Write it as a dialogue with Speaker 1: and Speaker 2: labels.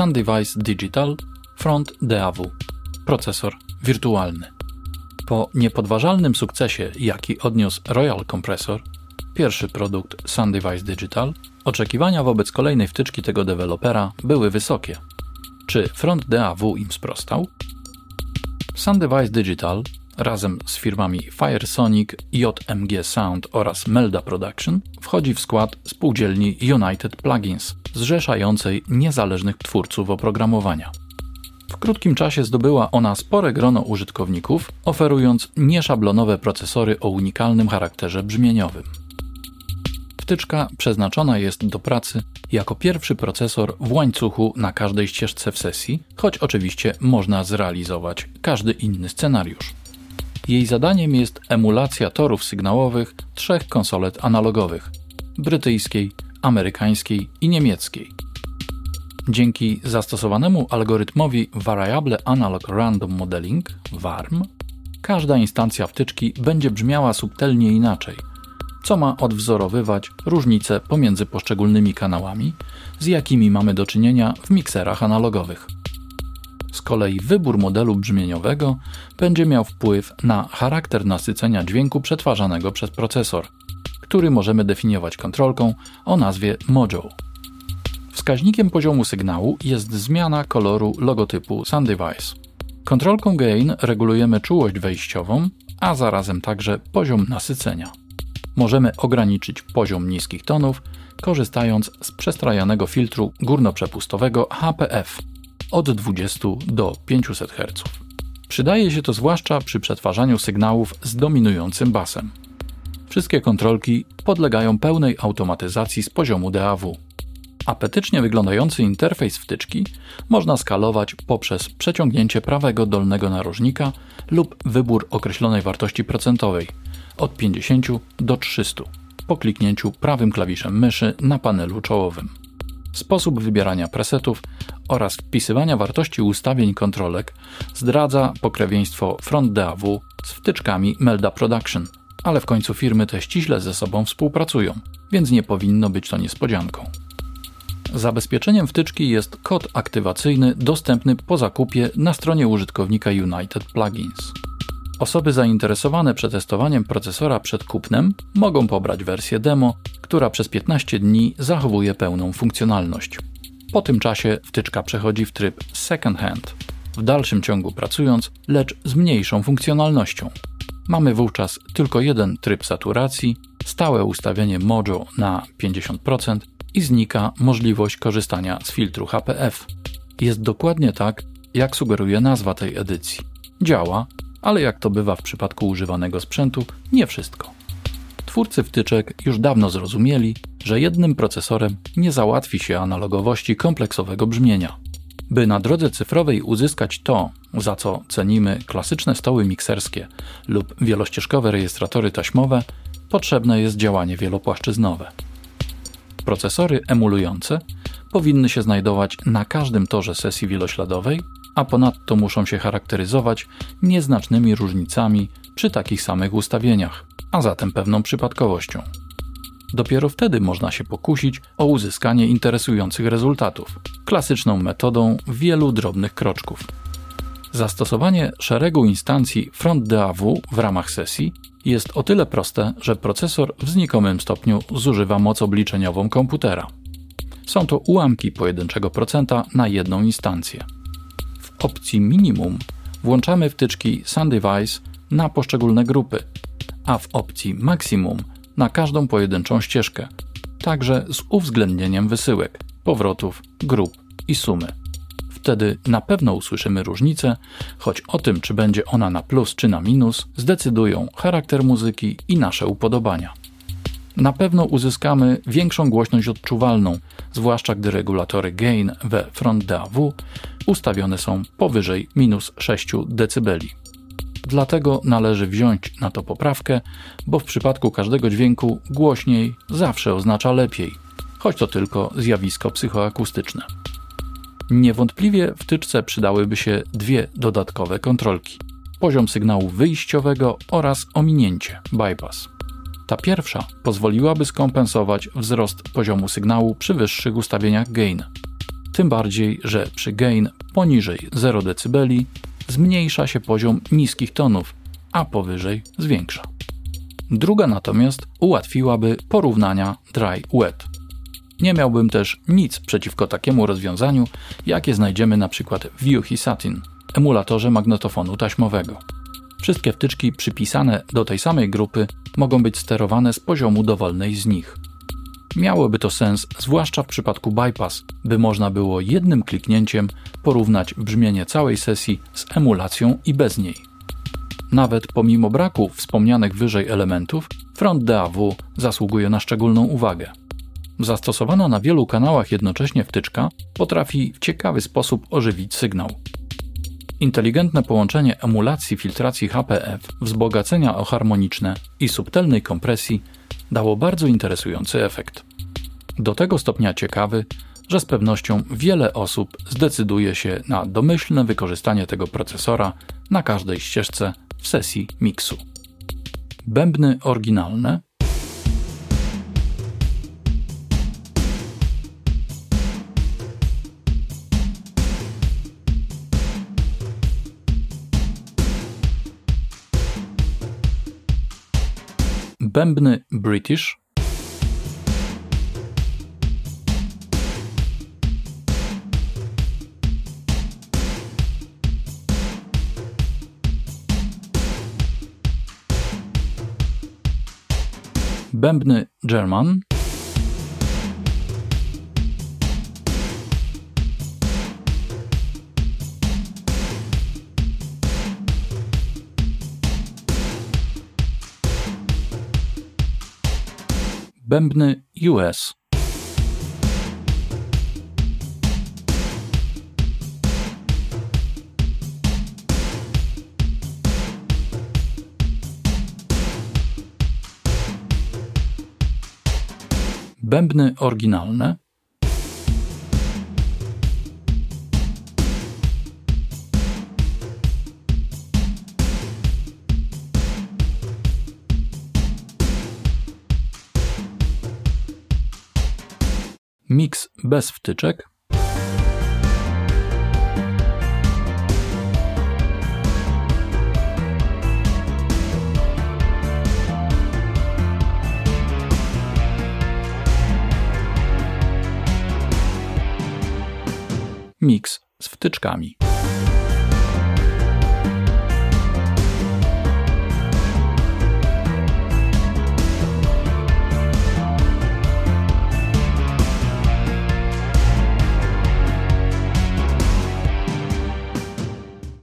Speaker 1: SunDevice Digital Front DAW, procesor wirtualny. Po niepodważalnym sukcesie, jaki odniósł Royal Compressor, pierwszy produkt SunDevice Digital, oczekiwania wobec kolejnej wtyczki tego dewelopera były wysokie. Czy front DAW im sprostał? SunDevice Digital razem z firmami Firesonic, JMG Sound oraz Melda Production wchodzi w skład spółdzielni United Plugins, zrzeszającej niezależnych twórców oprogramowania. W krótkim czasie zdobyła ona spore grono użytkowników, oferując nieszablonowe procesory o unikalnym charakterze brzmieniowym. Wtyczka przeznaczona jest do pracy jako pierwszy procesor w łańcuchu na każdej ścieżce w sesji, choć oczywiście można zrealizować każdy inny scenariusz. Jej zadaniem jest emulacja torów sygnałowych trzech konsolet analogowych brytyjskiej, amerykańskiej i niemieckiej. Dzięki zastosowanemu algorytmowi Variable Analog Random Modeling VARM, każda instancja wtyczki będzie brzmiała subtelnie inaczej, co ma odwzorowywać różnice pomiędzy poszczególnymi kanałami, z jakimi mamy do czynienia w mikserach analogowych. Z kolei wybór modelu brzmieniowego będzie miał wpływ na charakter nasycenia dźwięku przetwarzanego przez procesor, który możemy definiować kontrolką o nazwie Mojo. Wskaźnikiem poziomu sygnału jest zmiana koloru logotypu SunDevice. Kontrolką gain regulujemy czułość wejściową, a zarazem także poziom nasycenia. Możemy ograniczyć poziom niskich tonów, korzystając z przestrajanego filtru górnoprzepustowego HPF od 20 do 500 Hz. Przydaje się to zwłaszcza przy przetwarzaniu sygnałów z dominującym basem. Wszystkie kontrolki podlegają pełnej automatyzacji z poziomu DAW. Apetycznie wyglądający interfejs wtyczki można skalować poprzez przeciągnięcie prawego dolnego narożnika lub wybór określonej wartości procentowej od 50 do 300 po kliknięciu prawym klawiszem myszy na panelu czołowym. Sposób wybierania presetów oraz wpisywania wartości ustawień kontrolek zdradza pokrewieństwo Front DAW z wtyczkami Melda Production, ale w końcu firmy te ściśle ze sobą współpracują, więc nie powinno być to niespodzianką. Zabezpieczeniem wtyczki jest kod aktywacyjny dostępny po zakupie na stronie użytkownika United Plugins. Osoby zainteresowane przetestowaniem procesora przed kupnem mogą pobrać wersję demo, która przez 15 dni zachowuje pełną funkcjonalność. Po tym czasie wtyczka przechodzi w tryb second hand, w dalszym ciągu pracując, lecz z mniejszą funkcjonalnością. Mamy wówczas tylko jeden tryb saturacji, stałe ustawienie Mojo na 50% i znika możliwość korzystania z filtru HPF. Jest dokładnie tak, jak sugeruje nazwa tej edycji. Działa, ale jak to bywa w przypadku używanego sprzętu, nie wszystko. Twórcy wtyczek już dawno zrozumieli, że jednym procesorem nie załatwi się analogowości kompleksowego brzmienia. By na drodze cyfrowej uzyskać to, za co cenimy klasyczne stoły mikserskie lub wielościeżkowe rejestratory taśmowe, potrzebne jest działanie wielopłaszczyznowe. Procesory emulujące powinny się znajdować na każdym torze sesji wielośladowej, a ponadto muszą się charakteryzować nieznacznymi różnicami przy takich samych ustawieniach, a zatem pewną przypadkowością. Dopiero wtedy można się pokusić o uzyskanie interesujących rezultatów, klasyczną metodą wielu drobnych kroczków. Zastosowanie szeregu instancji front DAW w ramach sesji jest o tyle proste, że procesor w znikomym stopniu zużywa moc obliczeniową komputera. Są to ułamki pojedynczego procenta na jedną instancję. Opcji minimum włączamy wtyczki SunDevice na poszczególne grupy, a w opcji maksimum na każdą pojedynczą ścieżkę, także z uwzględnieniem wysyłek, powrotów, grup i sumy. Wtedy na pewno usłyszymy różnicę, choć o tym, czy będzie ona na plus czy na minus, zdecydują charakter muzyki i nasze upodobania. Na pewno uzyskamy większą głośność odczuwalną, zwłaszcza gdy regulatory gain we front DAW ustawione są powyżej minus 6 dB. Dlatego należy wziąć na to poprawkę, bo w przypadku każdego dźwięku głośniej zawsze oznacza lepiej, choć to tylko zjawisko psychoakustyczne. Niewątpliwie w tyczce przydałyby się dwie dodatkowe kontrolki: poziom sygnału wyjściowego oraz ominięcie bypass. Ta pierwsza pozwoliłaby skompensować wzrost poziomu sygnału przy wyższych ustawieniach gain. Tym bardziej, że przy gain poniżej 0 dB zmniejsza się poziom niskich tonów, a powyżej zwiększa. Druga natomiast ułatwiłaby porównania dry-wet. Nie miałbym też nic przeciwko takiemu rozwiązaniu, jakie znajdziemy na przykład w Yuhi Satin, emulatorze magnetofonu taśmowego. Wszystkie wtyczki przypisane do tej samej grupy mogą być sterowane z poziomu dowolnej z nich. Miałoby to sens, zwłaszcza w przypadku bypass, by można było jednym kliknięciem porównać brzmienie całej sesji z emulacją i bez niej. Nawet pomimo braku wspomnianych wyżej elementów, front DAW zasługuje na szczególną uwagę. Zastosowana na wielu kanałach jednocześnie wtyczka potrafi w ciekawy sposób ożywić sygnał. Inteligentne połączenie emulacji filtracji HPF, wzbogacenia o harmoniczne i subtelnej kompresji dało bardzo interesujący efekt. Do tego stopnia ciekawy, że z pewnością wiele osób zdecyduje się na domyślne wykorzystanie tego procesora na każdej ścieżce w sesji miksu. Bębny oryginalne Bębny British. Bębny German Bębny US Bębny oryginalne Mix bez wtyczek. Mix z wtyczkami